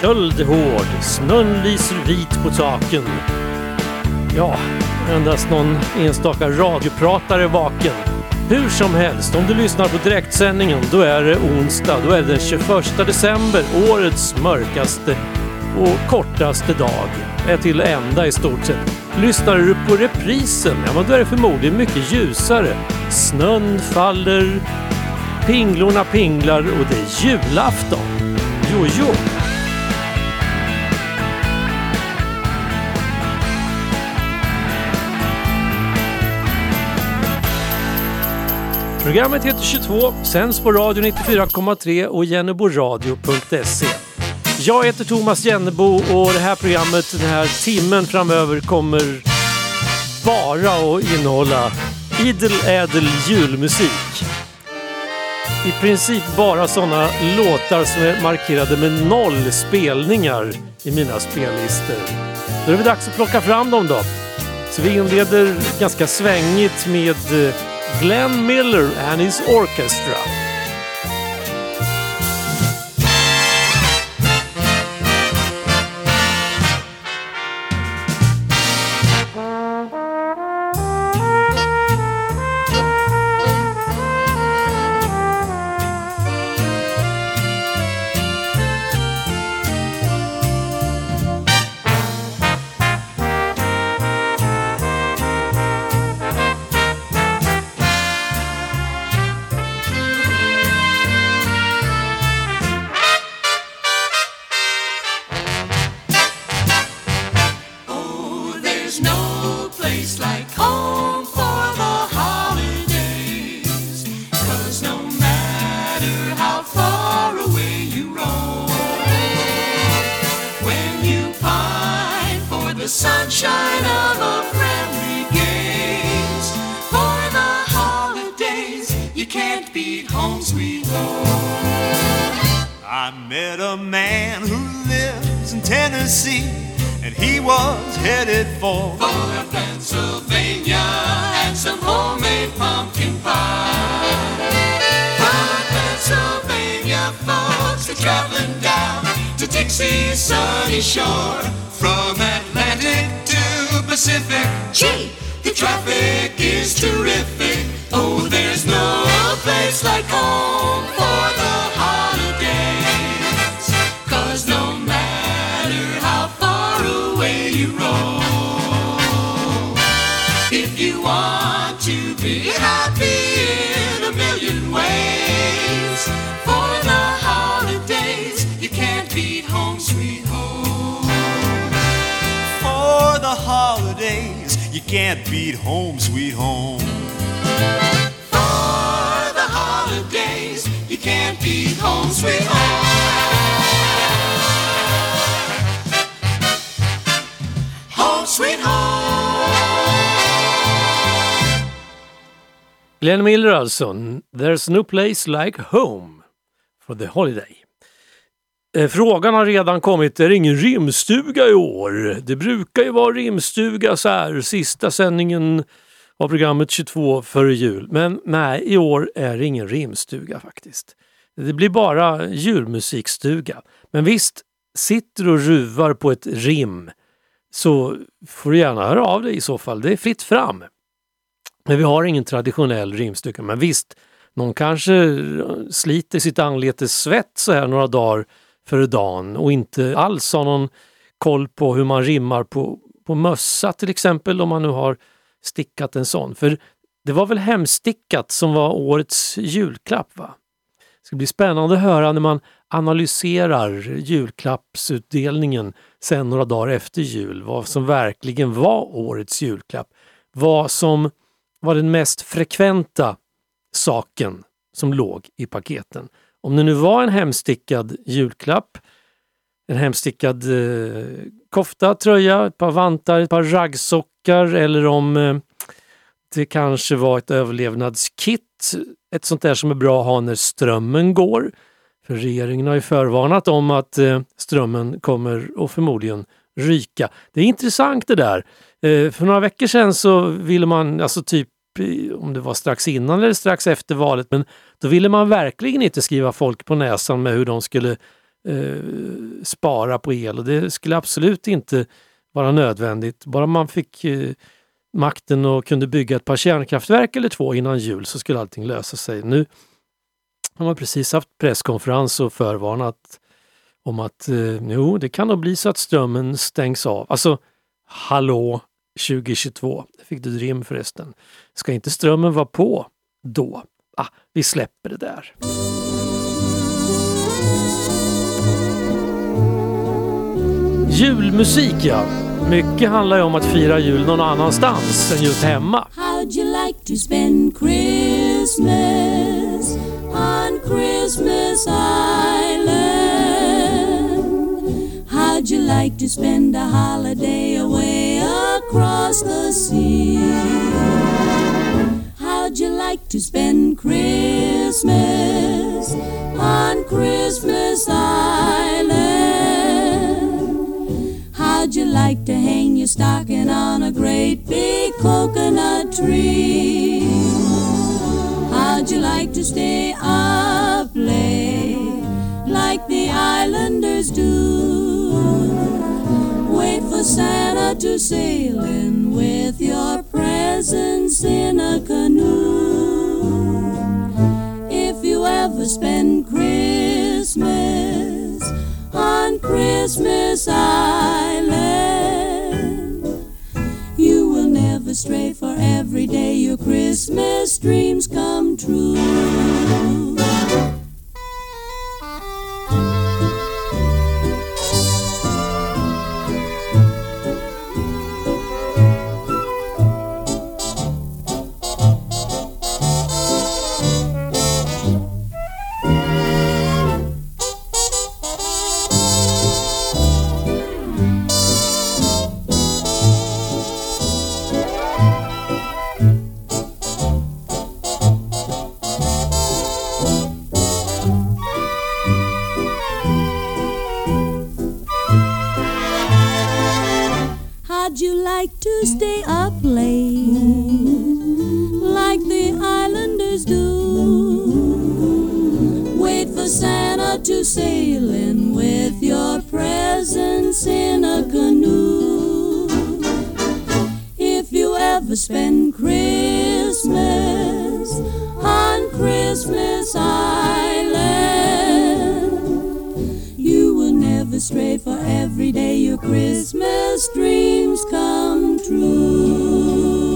Köld hård, snön lyser vit på taken. Ja, endast någon enstaka radiopratare vaken. Hur som helst, om du lyssnar på direktsändningen då är det onsdag. Då är det den 21 december, årets mörkaste och kortaste dag. Är till ända i stort sett. Lyssnar du på reprisen, ja men då är det förmodligen mycket ljusare. Snön faller, pinglorna pinglar och det är julafton. Jo, jo. Programmet heter 22, sänds på radio 94,3 och jenneboradio.se. Jag heter Thomas Jennebo och det här programmet, den här timmen framöver kommer bara att innehålla idel ädel julmusik. I princip bara sådana låtar som är markerade med noll spelningar i mina spellistor. Då är det dags att plocka fram dem då. Så vi inleder ganska svängigt med eh, Glenn Miller and his orchestra. Alltså. There's no place like home for the holiday. Eh, frågan har redan kommit, är det ingen rimstuga i år? Det brukar ju vara rimstuga så här, sista sändningen av programmet 22 före jul. Men nej, i år är det ingen rimstuga faktiskt. Det blir bara julmusikstuga. Men visst, sitter du och ruvar på ett rim så får du gärna höra av dig i så fall. Det är fritt fram. Men vi har ingen traditionell rimstuga. Men visst, någon kanske sliter sitt anletes svett så här några dagar före dagen och inte alls har någon koll på hur man rimmar på, på mössa till exempel om man nu har stickat en sån. För det var väl hemstickat som var årets julklapp? va? Det ska bli spännande att höra när man analyserar julklappsutdelningen sen några dagar efter jul, vad som verkligen var årets julklapp. Vad som var den mest frekventa saken som låg i paketen. Om det nu var en hemstickad julklapp, en hemstickad eh, kofta, tröja, ett par vantar, ett par raggsockar eller om eh, det kanske var ett överlevnadskit. Ett sånt där som är bra att ha när strömmen går. För regeringen har ju förvarnat om att eh, strömmen kommer och förmodligen ryka. Det är intressant det där. Eh, för några veckor sedan så ville man, alltså typ eh, om det var strax innan eller strax efter valet, men då ville man verkligen inte skriva folk på näsan med hur de skulle eh, spara på el och det skulle absolut inte vara nödvändigt. Bara man fick eh, makten och kunde bygga ett par kärnkraftverk eller två innan jul så skulle allting lösa sig. Nu har man precis haft presskonferens och förvarnat om att eh, jo, det kan nog bli så att strömmen stängs av. Alltså, hallå 2022. Det fick du rim förresten. Ska inte strömmen vara på då? Ah, vi släpper det där. Julmusik ja. Mycket handlar ju om att fira jul någon annanstans än just hemma. How'd you like to spend Christmas on Christmas Island? How'd you like to spend a holiday across the sea? How'd you like to spend Christmas on Christmas Island? How'd you like to hang your stocking on a great big coconut tree? How'd you like to stay up late like the islanders do? a Santa to sailing with your presents in a canoe. If you ever spend Christmas on Christmas Island, you will never stray, for every day your Christmas dreams come true. Wait for Santa to sail in with your presents in a canoe. If you ever spend Christmas on Christmas Island, you will never stray, every day your Christmas dreams come true.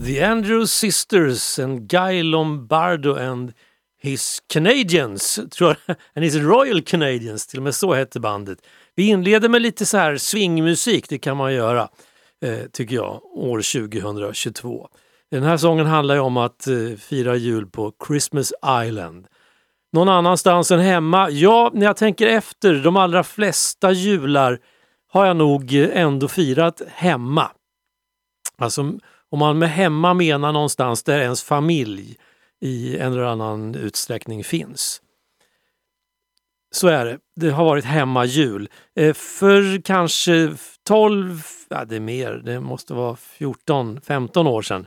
The Andrews Sisters and Guy Lombardo and His Canadians, tror jag, and His Royal Canadians, till och med så hette bandet. Vi inleder med lite så här swingmusik, det kan man göra, eh, tycker jag, år 2022. Den här sången handlar ju om att eh, fira jul på Christmas Island. Någon annanstans än hemma? Ja, när jag tänker efter, de allra flesta jular har jag nog eh, ändå firat hemma. Alltså om man med hemma menar någonstans där ens familj i en eller annan utsträckning finns. Så är det. Det har varit hemmajul. Eh, för kanske 12, ja det är mer, det måste vara 14, 15 år sedan,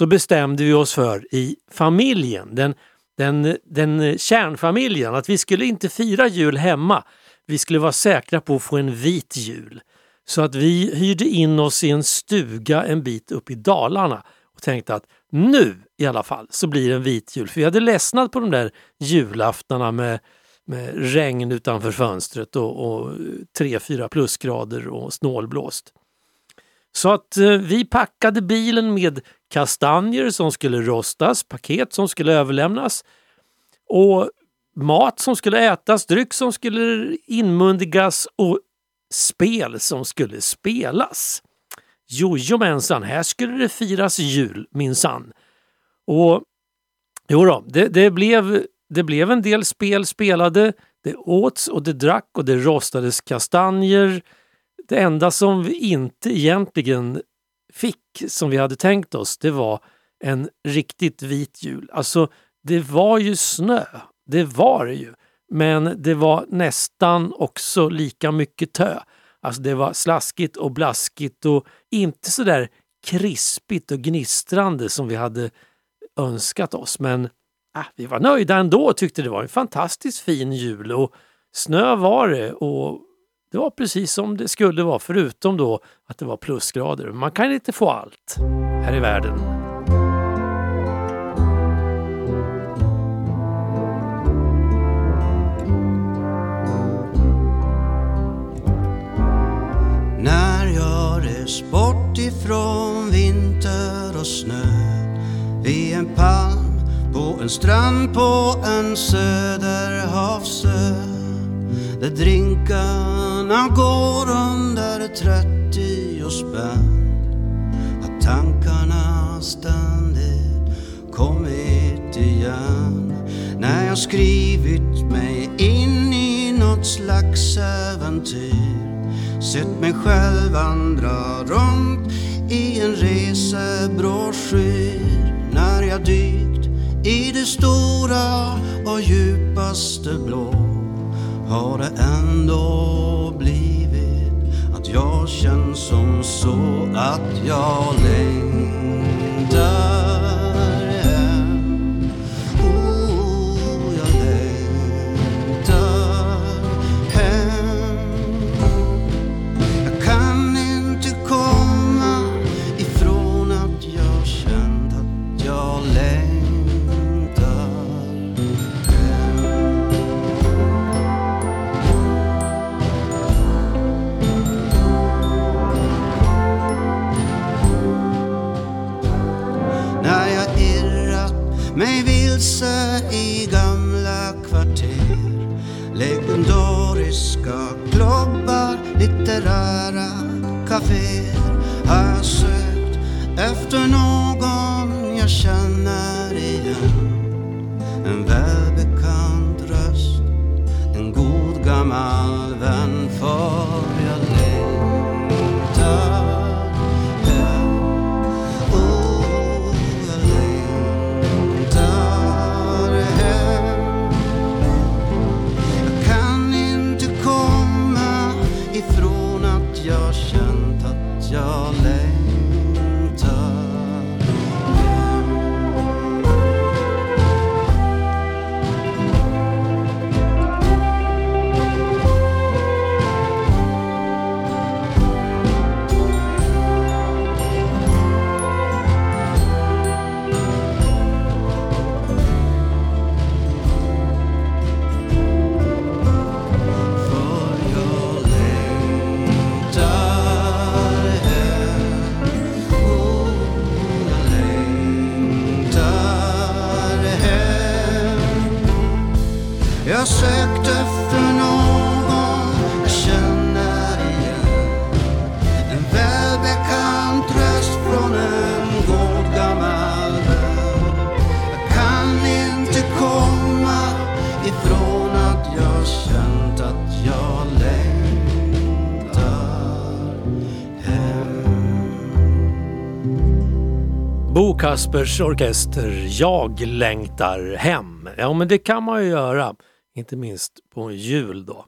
så bestämde vi oss för i familjen, den, den, den kärnfamiljen, att vi skulle inte fira jul hemma. Vi skulle vara säkra på att få en vit jul. Så att vi hyrde in oss i en stuga en bit upp i Dalarna och tänkte att nu i alla fall så blir det en vit jul. För vi hade ledsnat på de där julaftnarna med, med regn utanför fönstret och, och 3-4 plusgrader och snålblåst. Så att eh, vi packade bilen med kastanjer som skulle rostas, paket som skulle överlämnas och mat som skulle ätas, dryck som skulle inmundigas och spel som skulle spelas. Jojomensan, här skulle det firas jul minsann. Och jo då, det, det, blev, det blev en del spel spelade. Det åts och det drack och det rostades kastanjer. Det enda som vi inte egentligen fick som vi hade tänkt oss, det var en riktigt vit jul. Alltså det var ju snö. Det var det ju. Men det var nästan också lika mycket tö. Alltså det var slaskigt och blaskigt och inte så där krispigt och gnistrande som vi hade önskat oss. Men äh, vi var nöjda ändå och tyckte det var en fantastiskt fin jul. Och snö var det och det var precis som det skulle vara förutom då att det var plusgrader. Man kan inte få allt här i världen. När jag rest bort ifrån vinter och snö vid en palm på en strand på en söderhavsö där drinkar drinkarna går under 30 spänn. Har tankarna ständigt kommit igen. När jag skrivit mig in i något slags äventyr. Sett mig själv vandra runt i en resebroschyr. När jag dykt i det stora och djupaste blå har det ändå blivit att jag känns som så att jag längtar. I har sökt efter någon Kaspers Orkester Jag längtar hem. Ja, men det kan man ju göra. Inte minst på en jul då.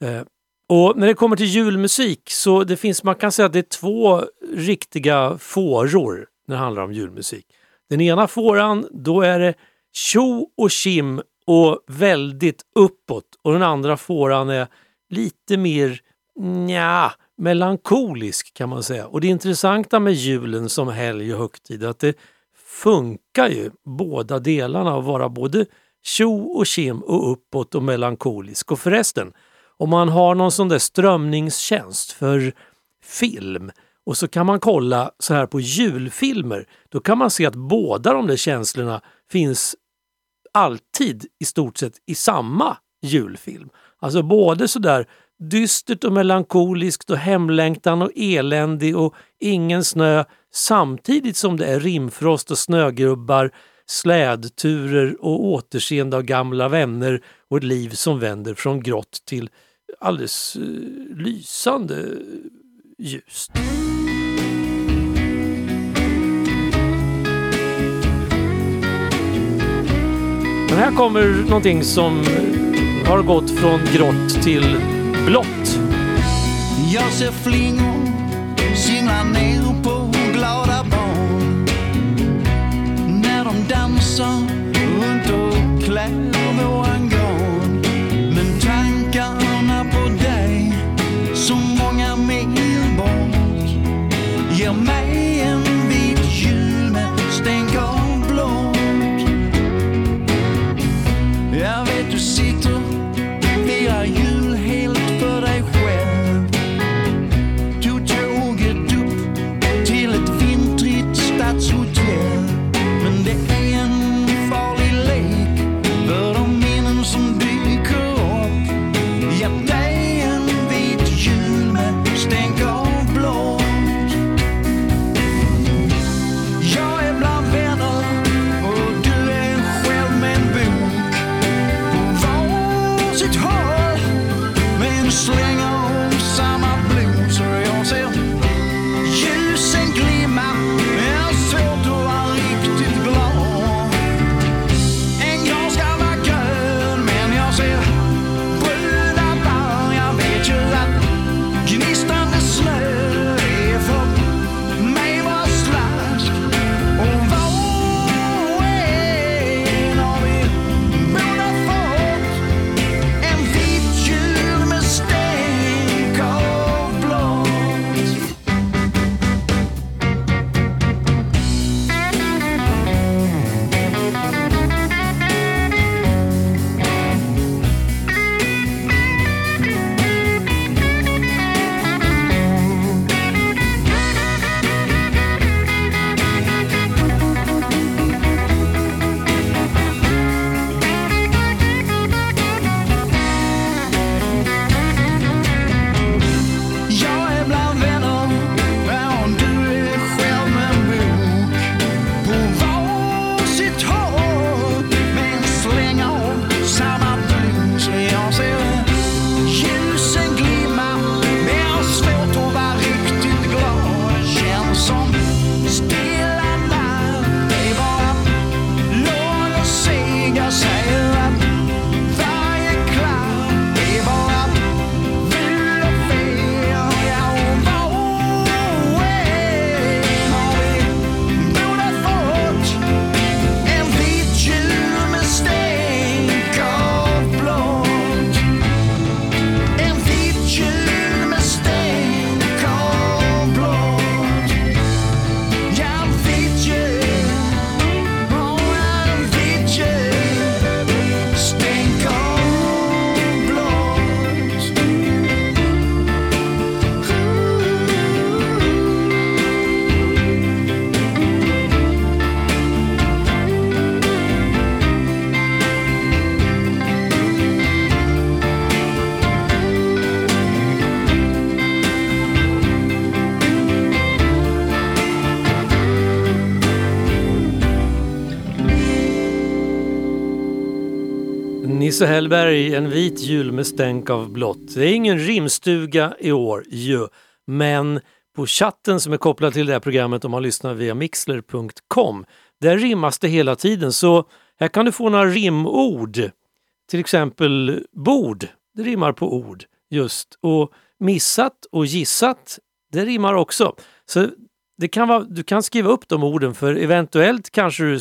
Eh, och när det kommer till julmusik så det finns, man kan säga att det är två riktiga fåror när det handlar om julmusik. Den ena fåran, då är det tjo och kim och väldigt uppåt och den andra fåran är lite mer nja, melankolisk kan man säga. Och det intressanta med julen som helg och högtid är att det funkar ju båda delarna att vara både tjo och kim och uppåt och melankolisk. Och förresten, om man har någon sån där strömningstjänst för film och så kan man kolla så här på julfilmer, då kan man se att båda de där känslorna finns alltid i stort sett i samma julfilm. Alltså både sådär dystert och melankoliskt och hemlängtan och eländig och ingen snö samtidigt som det är rimfrost och snögrubbar, slädturer och återseende av gamla vänner och ett liv som vänder från grått till alldeles uh, lysande ljust. Men här kommer någonting som har gått från grått till blått. Jag ser flingor singla ner på glada barn när de dansar Nisse Hellberg, En vit jul med stänk av blått. Det är ingen rimstuga i år ju, men på chatten som är kopplad till det här programmet om man lyssnar via mixler.com, där rimmas det hela tiden. Så här kan du få några rimord. Till exempel bord, det rimmar på ord just. Och missat och gissat, det rimmar också. Så det kan vara, du kan skriva upp de orden för eventuellt kanske du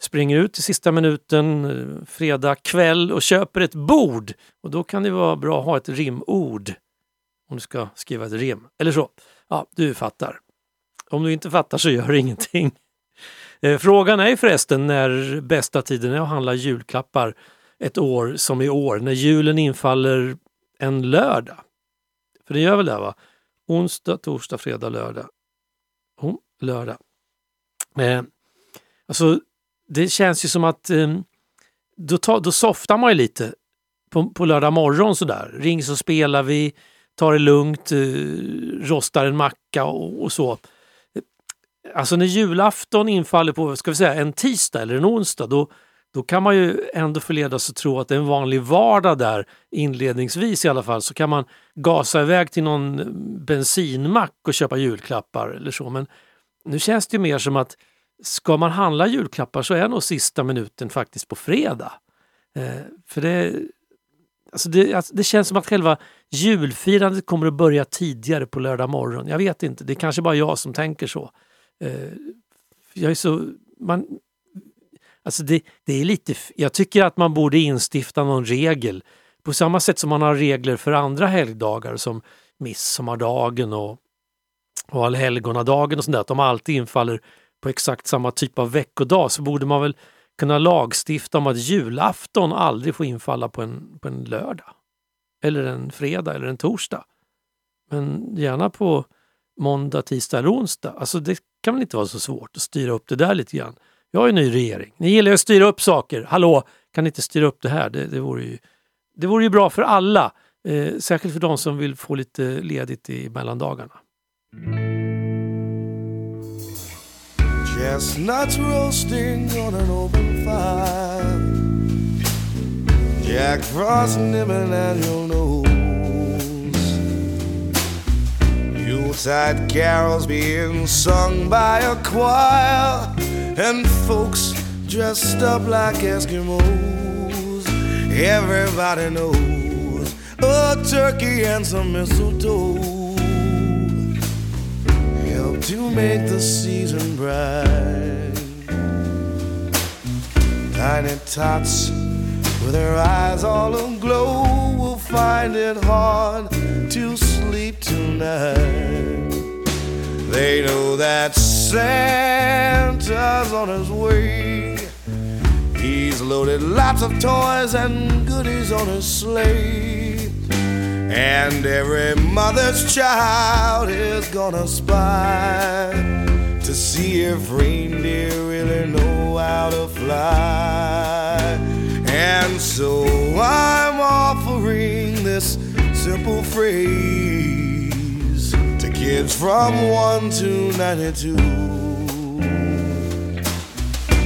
springer ut i sista minuten eh, fredag kväll och köper ett bord. Och då kan det vara bra att ha ett rimord om du ska skriva ett rim. Eller så. Ja, du fattar. Om du inte fattar så gör det ingenting. Eh, frågan är förresten när bästa tiden är att handla julklappar ett år som i år, när julen infaller en lördag. För det gör väl det va? Onsdag, torsdag, fredag, lördag. Oh, lördag. Eh, alltså, det känns ju som att eh, då, ta, då softar man ju lite på, på lördag morgon sådär. Ring så spelar vi, tar det lugnt, eh, rostar en macka och, och så. Alltså när julafton infaller på ska vi säga, en tisdag eller en onsdag då, då kan man ju ändå förledas att tro att det är en vanlig vardag där inledningsvis i alla fall så kan man gasa iväg till någon eh, bensinmack och köpa julklappar eller så. Men nu känns det ju mer som att ska man handla julklappar så är nog sista minuten faktiskt på fredag. Eh, för det, alltså det, alltså det känns som att själva julfirandet kommer att börja tidigare på lördag morgon. Jag vet inte, det är kanske bara jag som tänker så. Eh, jag är så man, alltså det, det är lite, jag tycker att man borde instifta någon regel på samma sätt som man har regler för andra helgdagar som midsommardagen och, och allhelgonadagen och sånt där, att de alltid infaller på exakt samma typ av veckodag så borde man väl kunna lagstifta om att julafton aldrig får infalla på en, på en lördag. Eller en fredag eller en torsdag. Men gärna på måndag, tisdag eller onsdag. Alltså det kan väl inte vara så svårt att styra upp det där lite grann. Jag har en ny regering. Ni gillar ju att styra upp saker. Hallå, kan ni inte styra upp det här? Det, det, vore, ju, det vore ju bra för alla. Eh, särskilt för de som vill få lite ledigt i mellandagarna. Chestnuts roasting on an open fire. Jack Frost nibbling at your nose. Yuletide carols being sung by a choir. And folks dressed up like Eskimos. Everybody knows a turkey and some mistletoe to make the season bright. Tiny tots with their eyes all aglow will find it hard to sleep tonight. They know that Santa's on his way. He's loaded lots of toys and goodies on his sleigh. And every mother's child is gonna spy to see if reindeer really know how to fly. And so I'm offering this simple phrase to kids from 1 to 92.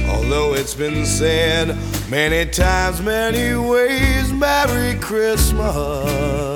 Although it's been said many times, many ways, Merry Christmas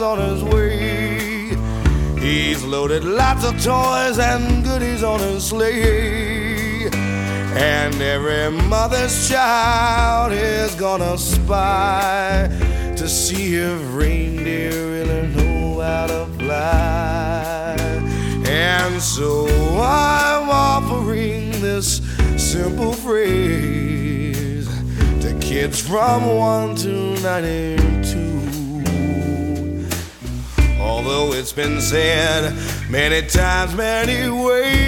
On his way. He's loaded lots of toys and goodies on his sleigh. And every mother's child is gonna spy to see if reindeer really know how to fly. And so I'm offering this simple phrase to kids from 1 to 92. Although it's been said many times, many ways,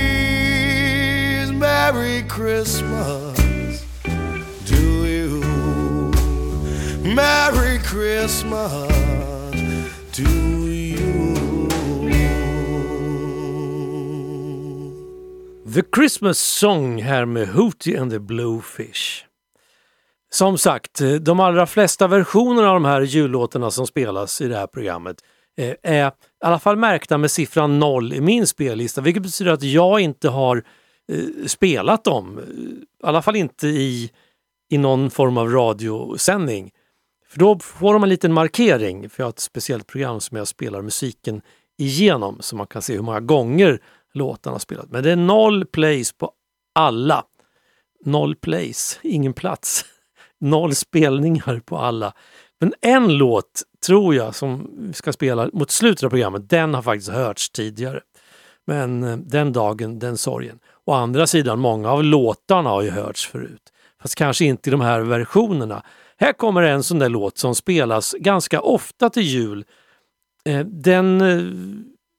Merry Christmas to you. Merry Christmas to you. The Christmas Song här med Hootie and the Blowfish. Som sagt, eh, de allra flesta versionerna av de här jullåtarna som spelas i det här programmet Eh, är i alla fall märkta med siffran 0 i min spellista, vilket betyder att jag inte har eh, spelat dem. Eh, I alla fall inte i, i någon form av radiosändning. För då får de en liten markering, för jag har ett speciellt program som jag spelar musiken igenom så man kan se hur många gånger låtarna har spelat. Men det är noll plays på alla. Noll plays, ingen plats. Noll spelningar på alla. Men en låt tror jag som vi ska spela mot slutet av programmet, den har faktiskt hörts tidigare. Men eh, den dagen, den sorgen. Å andra sidan, många av låtarna har ju hörts förut. Fast kanske inte i de här versionerna. Här kommer en sån där låt som spelas ganska ofta till jul eh, den, eh,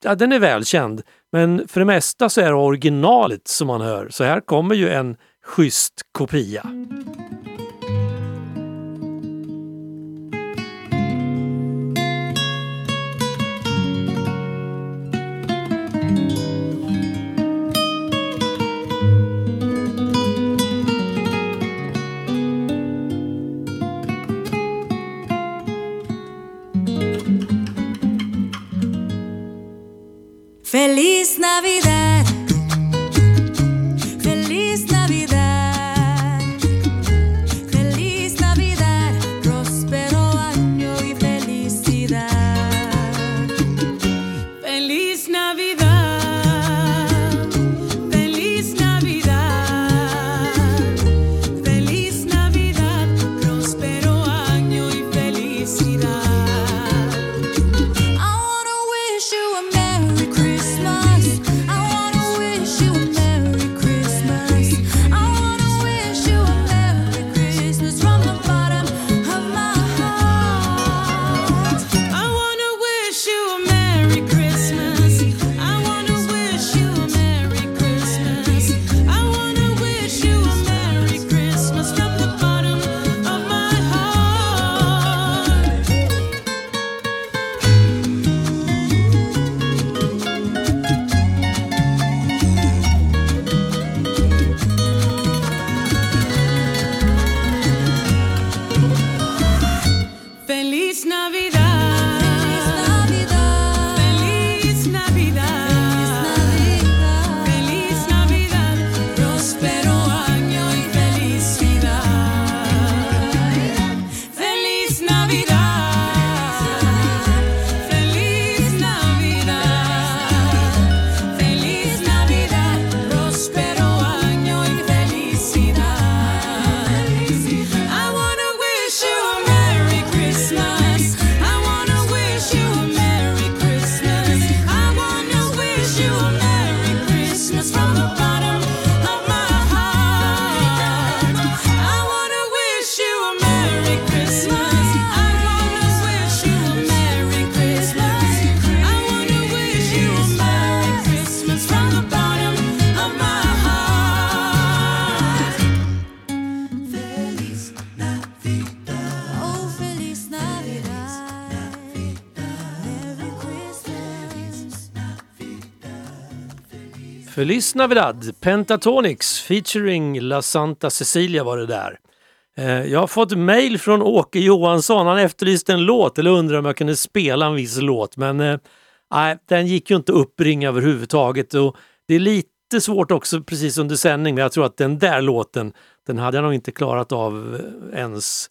ja, den är välkänd, men för det mesta så är det originalet som man hör. Så här kommer ju en schysst kopia. Feliz Navidad. Lyssna Vedad, Pentatonix featuring La Santa Cecilia var det där. Eh, jag har fått mail från Åke Johansson. Han efterlyste en låt eller undrar om jag kunde spela en viss låt. Men eh, nej, den gick ju inte att uppringa överhuvudtaget. Och det är lite svårt också precis under sändning, men jag tror att den där låten, den hade jag nog inte klarat av eh, ens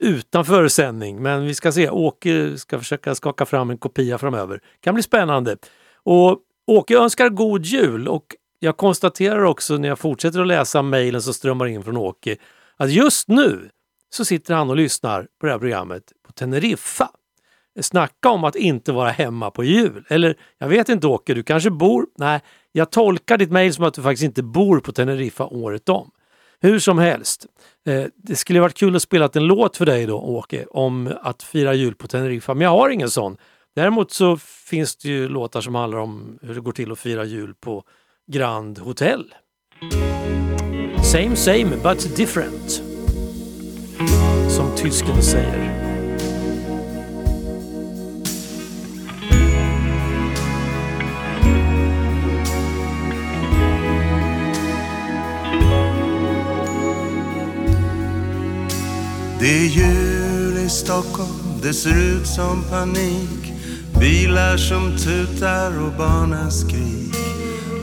utanför sändning. Men vi ska se, Åke ska försöka skaka fram en kopia framöver. kan bli spännande. Och Åke önskar god jul och jag konstaterar också när jag fortsätter att läsa mejlen som strömmar in från Åke att just nu så sitter han och lyssnar på det här programmet på Teneriffa. Snacka om att inte vara hemma på jul. Eller jag vet inte Åke, du kanske bor... Nej, jag tolkar ditt mejl som att du faktiskt inte bor på Teneriffa året om. Hur som helst, eh, det skulle varit kul att spela en låt för dig då Åke om att fira jul på Teneriffa, men jag har ingen sån. Däremot så finns det ju låtar som handlar om hur det går till att fira jul på Grand Hotel. Same same but different. Som tysken säger. Det är jul i Stockholm, det ser ut som panik Bilar som tutar och barnaskrik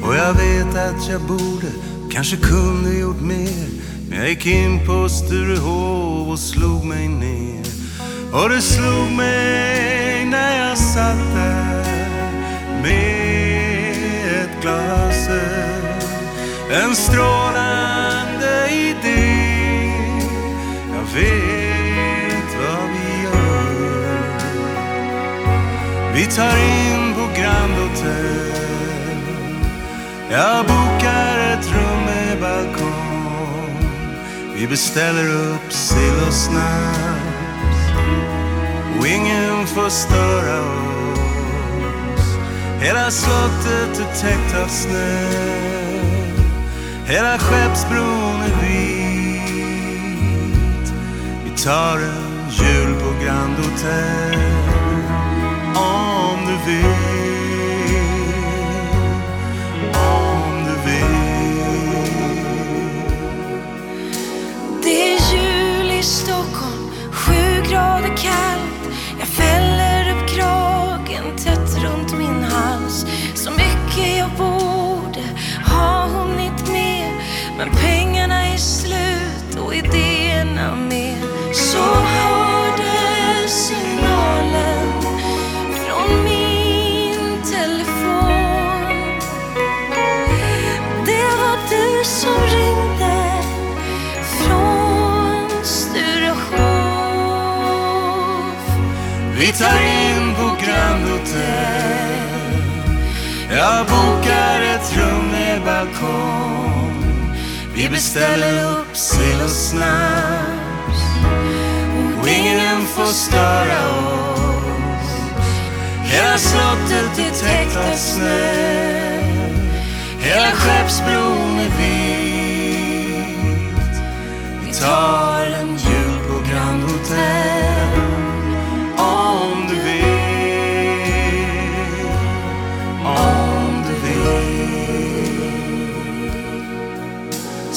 Och jag vet att jag borde, kanske kunde gjort mer. Men jag gick in på Sturehov och slog mig ner. Och det slog mig när jag satt där med ett glas öl. En strålande idé. Jag vet Vi tar in på Grand Hotel. Jag bokar ett rum med balkong. Vi beställer upp sill och snaps. Och ingen får störa oss. Hela slottet är täckt av snö. Hela Skeppsbron är vit. Vi tar en jul på Grand Hotel. Men pengarna är slut och idéerna med. Så Vi tar in på Grand Hotel. Jag bokar ett rum med balkong. Vi beställer upp sill och snaps. Och ingen får störa oss. Hela slottet är täckt av snö. Hela Skeppsbron är vit. Vi tar en jul på Grand Hotel.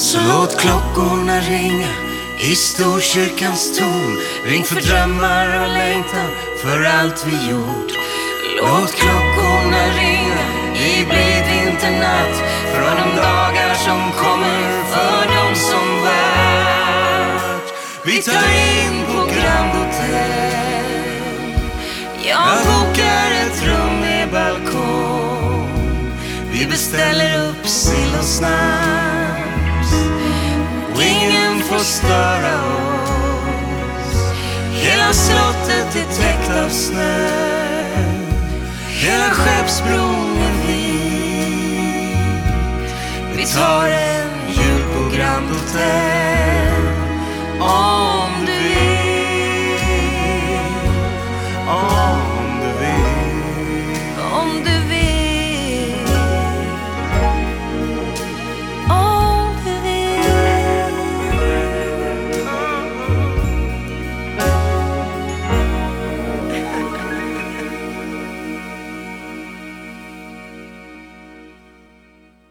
Så låt klockorna ringa i Storkyrkans torn Ring för drömmar och längtan för allt vi gjort Låt klockorna ringa i blid vinternatt Från de dagar som kommer för dem som värt. Vi tar in på Grand Hotel Jag bokar ett rum med balkong Vi beställer upp sill och snack får störa oss. Hela slottet är täckt av snö. Hela Skeppsbron är vit. Vi tar en jul på Grand Hotel Om du vill. Om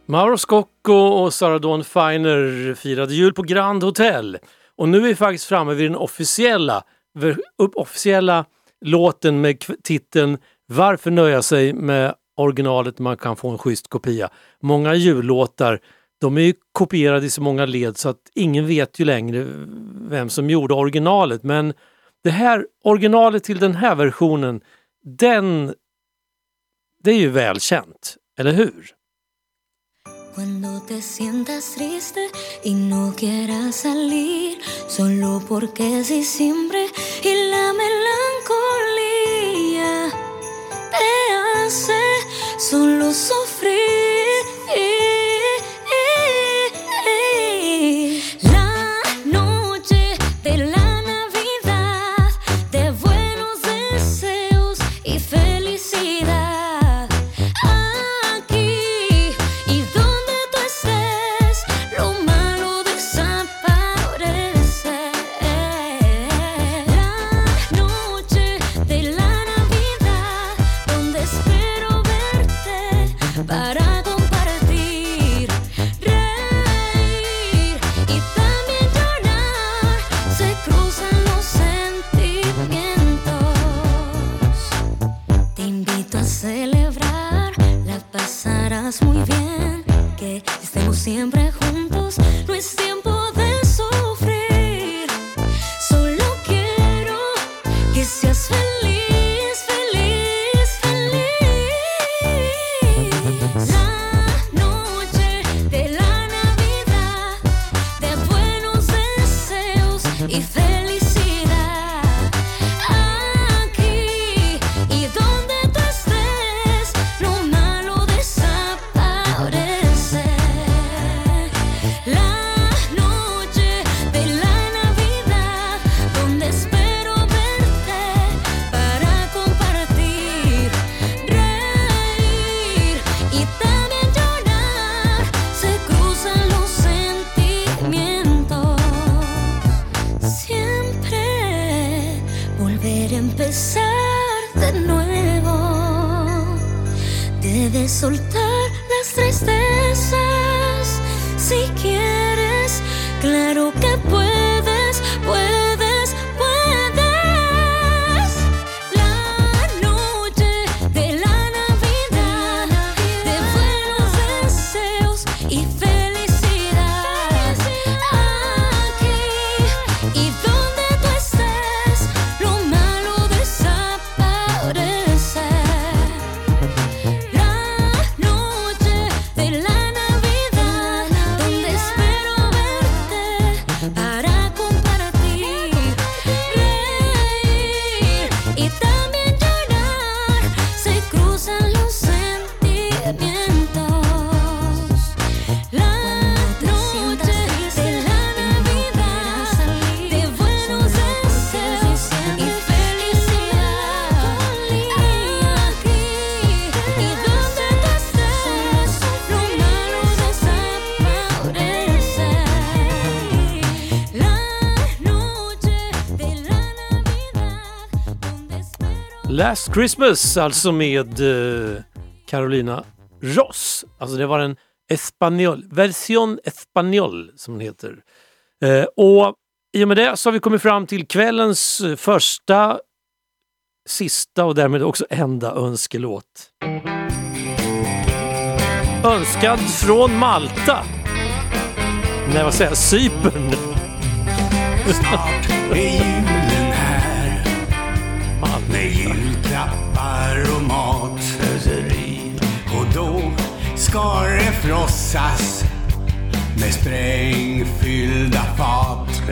Mauro Scocco och Sarah Dawn Finer firade jul på Grand Hotel. Och nu är vi faktiskt framme vid den officiella, officiella låten med titeln Varför nöja sig med originalet när man kan få en schysst kopia? Många jullåtar de är ju kopierade i så många led så att ingen vet ju längre vem som gjorde originalet. Men det här originalet till den här versionen, den, det är ju välkänt, eller hur? Cuando te sientas triste y no quieras salir, solo porque es diciembre y la melancolía te hace solo sufrir. Last Christmas alltså med eh, Carolina Ross. Alltså det var en espanol, version espanol som den heter. Eh, och i och med det så har vi kommit fram till kvällens eh, första, sista och därmed också enda önskelåt. Önskad från Malta. Nej, vad säger jag? Cypern. Julklappar och mat. Och då ska det frossas med sprängfyllda fat.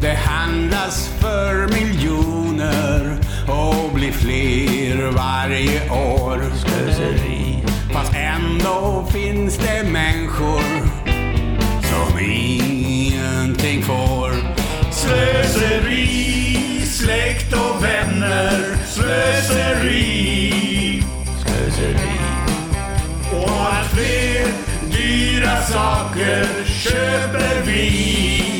Det handlas för miljoner och blir fler varje år. Slöseri. Fast ändå finns det människor som ingenting får. Slöseri, släkt och vänner, slöseri. Slöseri. Och allt fler dyra saker köper vi.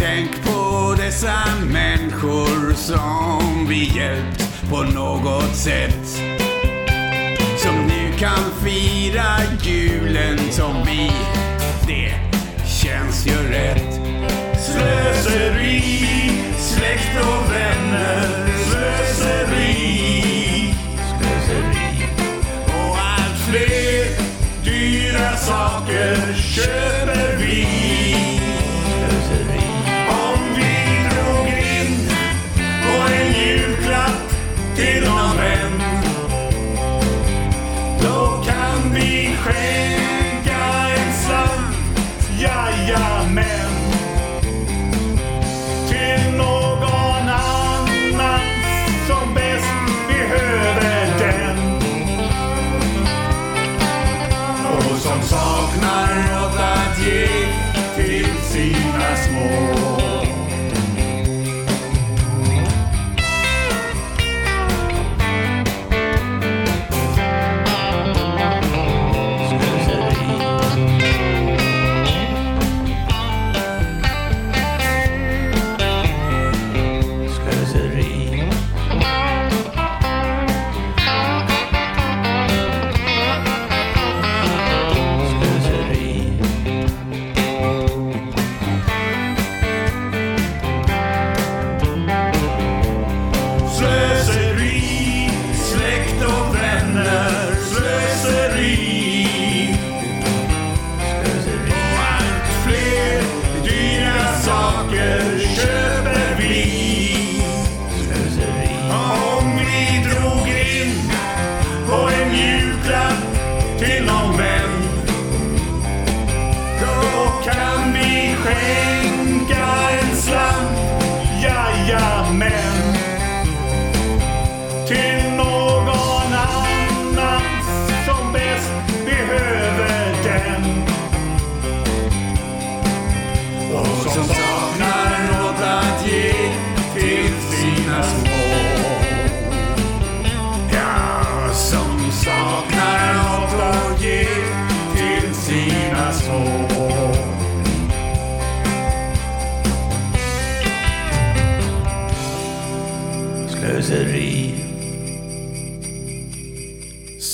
Tänk på dessa människor som vi hjälpt på något sätt. Som nu kan fira julen som vi, det känns ju rätt. Slöseri, släkt och vänner, slöseri. Slöseri. Och allt fler dyra saker köper vi.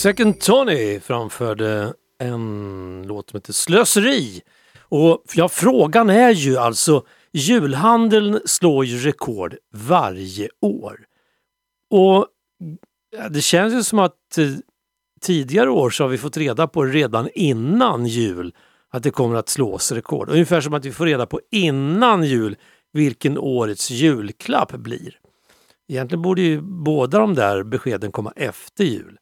Second Tony framförde en låt som heter Slöseri. Och ja, frågan är ju alltså, julhandeln slår ju rekord varje år. Och ja, det känns ju som att eh, tidigare år så har vi fått reda på redan innan jul att det kommer att slås rekord. Ungefär som att vi får reda på innan jul vilken årets julklapp blir. Egentligen borde ju båda de där beskeden komma efter jul.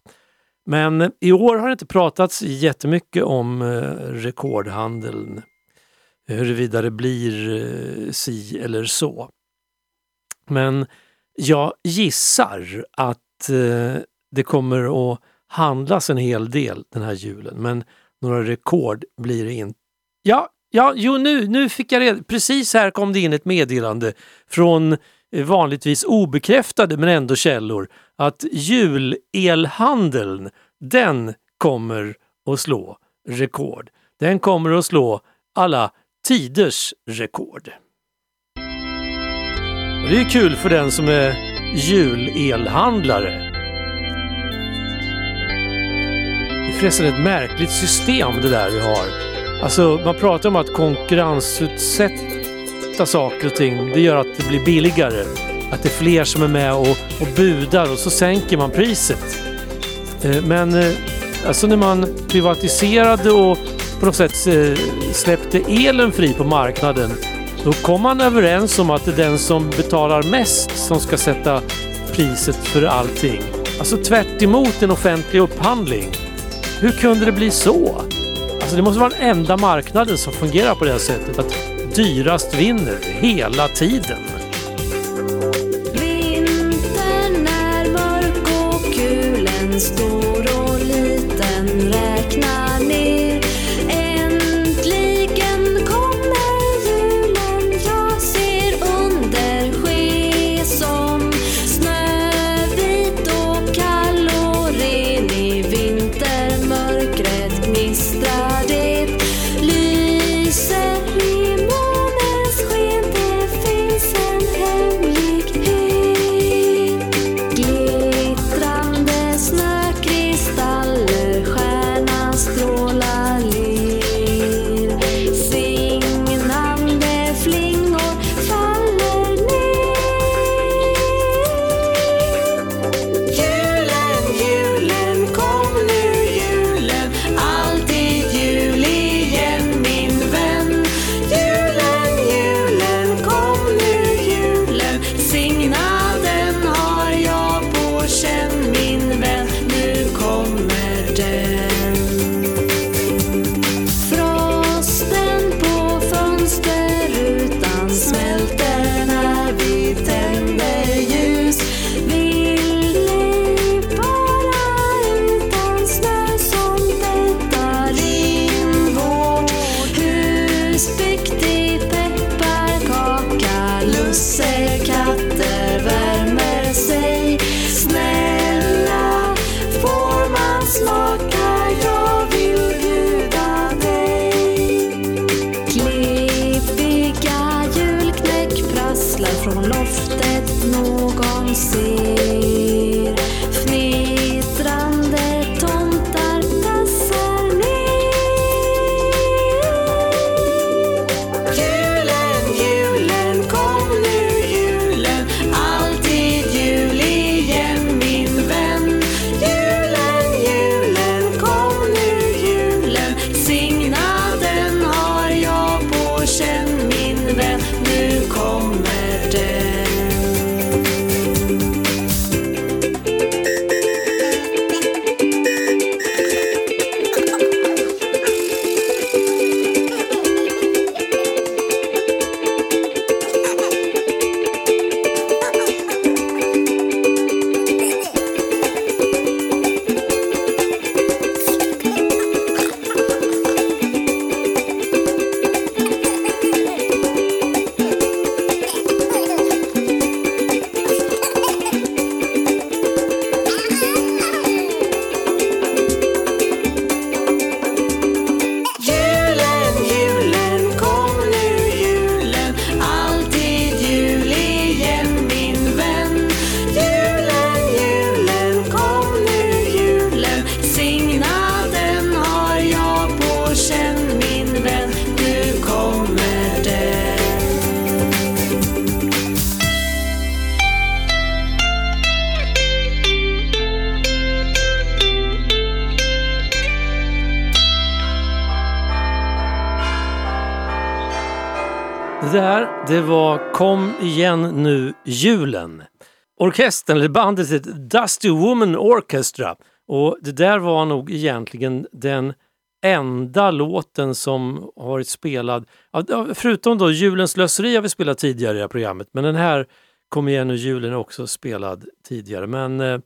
Men i år har det inte pratats jättemycket om eh, rekordhandeln. Huruvida det blir eh, si eller så. Men jag gissar att eh, det kommer att handlas en hel del den här julen. Men några rekord blir det inte. Ja, ja jo, nu, nu fick jag reda Precis här kom det in ett meddelande från Eh, vanligtvis obekräftade men ändå källor att julelhandeln, den kommer att slå rekord. Den kommer att slå alla tiders rekord. Och det är kul för den som är julelhandlare. Det är förresten ett märkligt system det där vi har. Alltså man pratar om att konkurrensutsätta saker och ting. Det gör att det blir billigare. Att det är fler som är med och, och budar och så sänker man priset. Eh, men eh, alltså när man privatiserade och på något sätt eh, släppte elen fri på marknaden då kom man överens om att det är den som betalar mest som ska sätta priset för allting. Alltså tvärt emot en offentlig upphandling. Hur kunde det bli så? Alltså det måste vara den enda marknaden som fungerar på det här sättet. Att dyrast vinner hela tiden. Vintern är mörk och kulen stor och liten räknar igen nu julen. Orkestern, eller bandet heter Dusty Woman Orchestra och det där var nog egentligen den enda låten som har varit spelad, förutom då Julens slöseri har vi spelat tidigare i det här programmet, men den här Kom igen nu julen är också spelad tidigare. Men eh,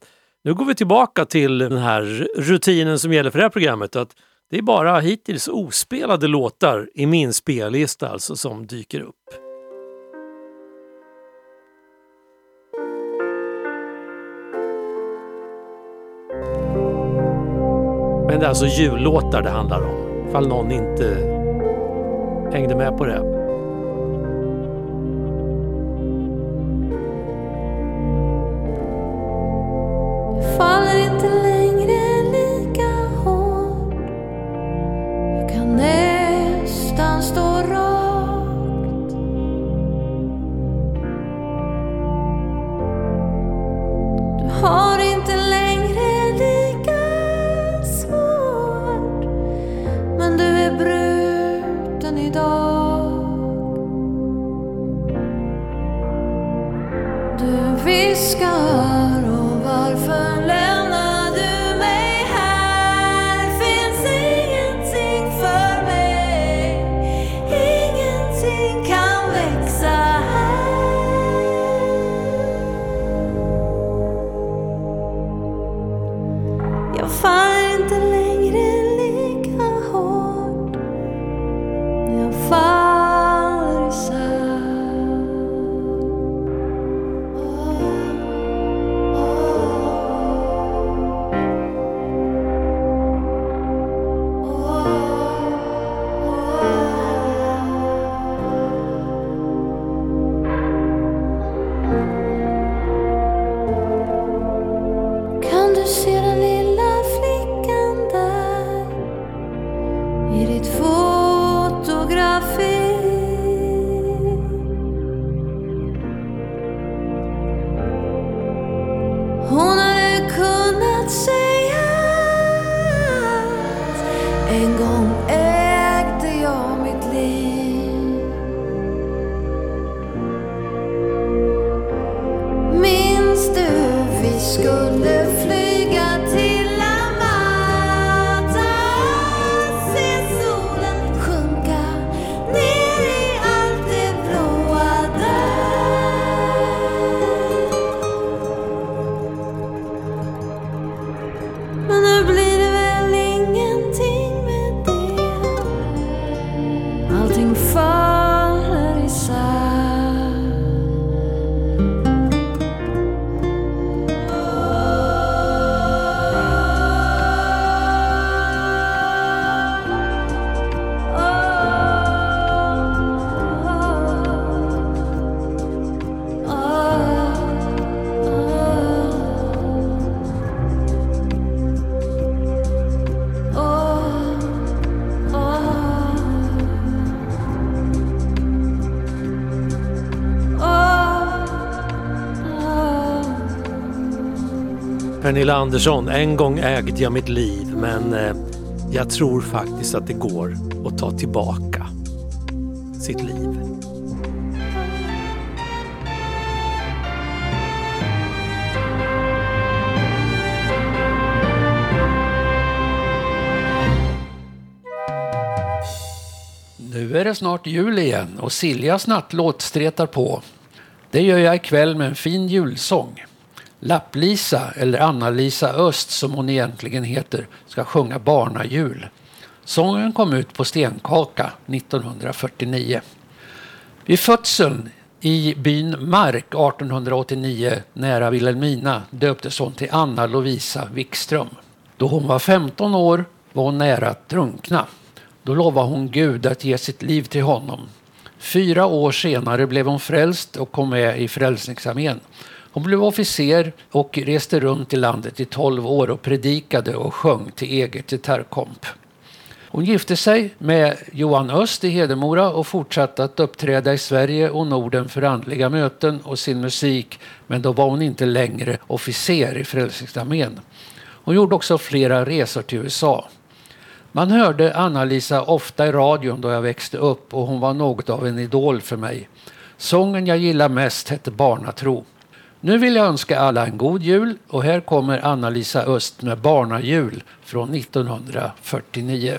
nu går vi tillbaka till den här rutinen som gäller för det här programmet. Att det är bara hittills ospelade låtar i min spellista alltså som dyker upp. Men det är alltså jullåtar det handlar om. Ifall någon inte hängde med på det. Hon hade kunnat säga att en gång ägde jag mitt liv. Minns du vi skulle Pernilla Andersson, en gång ägde jag mitt liv men eh, jag tror faktiskt att det går att ta tillbaka sitt liv. Nu är det snart jul igen och Siljas nattlåt stretar på. Det gör jag ikväll med en fin julsång. Lapp-Lisa, eller Anna-Lisa Öst som hon egentligen heter, ska sjunga barnajul. Sången kom ut på Stenkaka 1949. Vid födseln i byn Mark 1889 nära Vilhelmina döptes hon till Anna Lovisa Wikström. Då hon var 15 år var hon nära att drunkna. Då lovade hon Gud att ge sitt liv till honom. Fyra år senare blev hon frälst och kom med i Frälsningsarmén. Hon blev officer och reste runt i landet i 12 år och predikade och sjöng till eget gitarrkomp. Hon gifte sig med Johan Öst i Hedemora och fortsatte att uppträda i Sverige och Norden för andliga möten och sin musik, men då var hon inte längre officer i Frälsningsarmén. Hon gjorde också flera resor till USA. Man hörde Anna-Lisa ofta i radion då jag växte upp och hon var något av en idol för mig. Sången jag gillar mest hette Barnatro. Nu vill jag önska alla en god jul och här kommer Anna-Lisa Öst med Barnajul från 1949.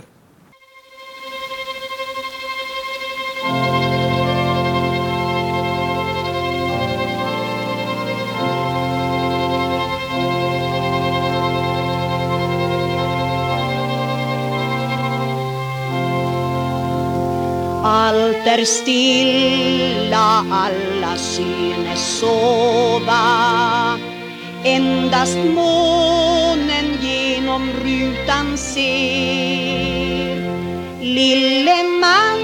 Där stilla, alla synes sova. Endast månen genom rutan ser. Lille man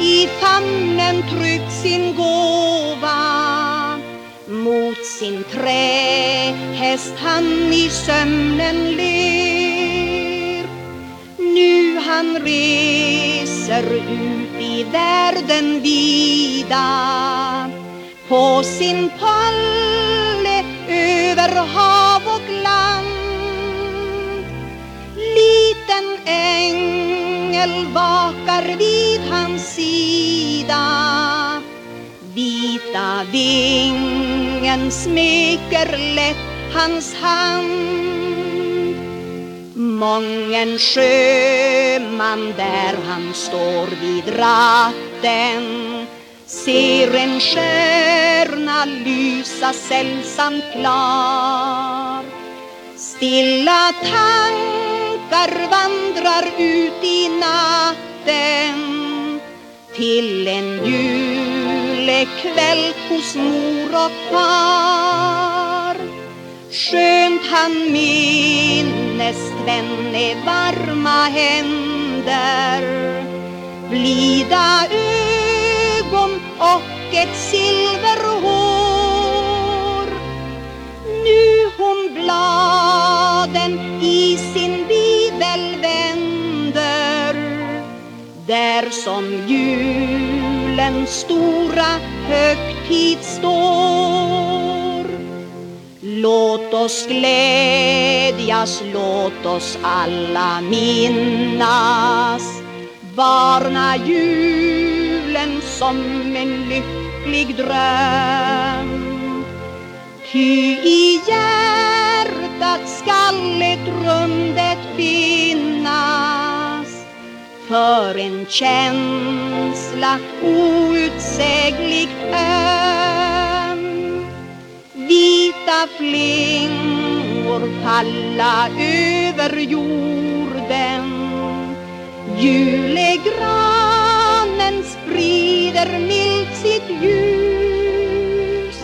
i famnen tryckt sin gåva. Mot sin trähäst han i sömnen ler. Nu han reser ut i världen vida. På sin palle över hav och land. Liten ängel vakar vid hans sida. Vita vingen smeker lätt hans hand. Mången sjöman där han står vid ratten. Ser en stjärna lysa sällsamt klar. Stilla tankar vandrar ut i natten. Till en julekväll hos mor och far. Skönt han minnes tvenne varma händer. Blida ögon och ett silverhår. Nu hon bladen i sin bibel vänder. Där som julens stora högtid står. Låt oss glädjas, låt oss alla minnas. Varna julen som en lycklig dröm. Ty i hjärtat skall ett rundet finnas. För en känsla outsägligt öm Vita flingor falla över jorden. Julegranen sprider milt sitt ljus.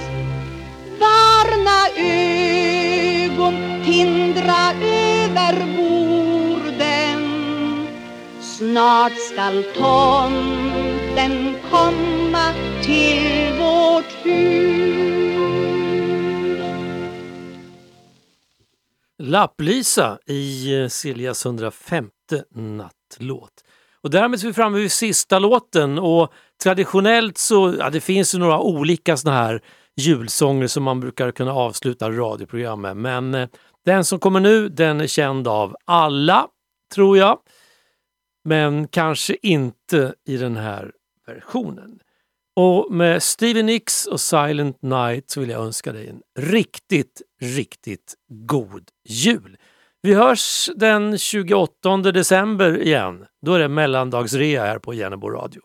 Varna ögon tindra över borden. Snart skall tomten komma till vårt hus. Lapplisa i eh, Siljas 105 nattlåt. Och därmed är vi framme vid sista låten och traditionellt så, ja det finns ju några olika såna här julsånger som man brukar kunna avsluta radioprogram med. Men eh, den som kommer nu den är känd av alla, tror jag. Men kanske inte i den här versionen. Och med Stevie Nicks och Silent Night så vill jag önska dig en riktigt, riktigt god jul. Vi hörs den 28 december igen. Då är det mellandagsrea här på Jennebo radio.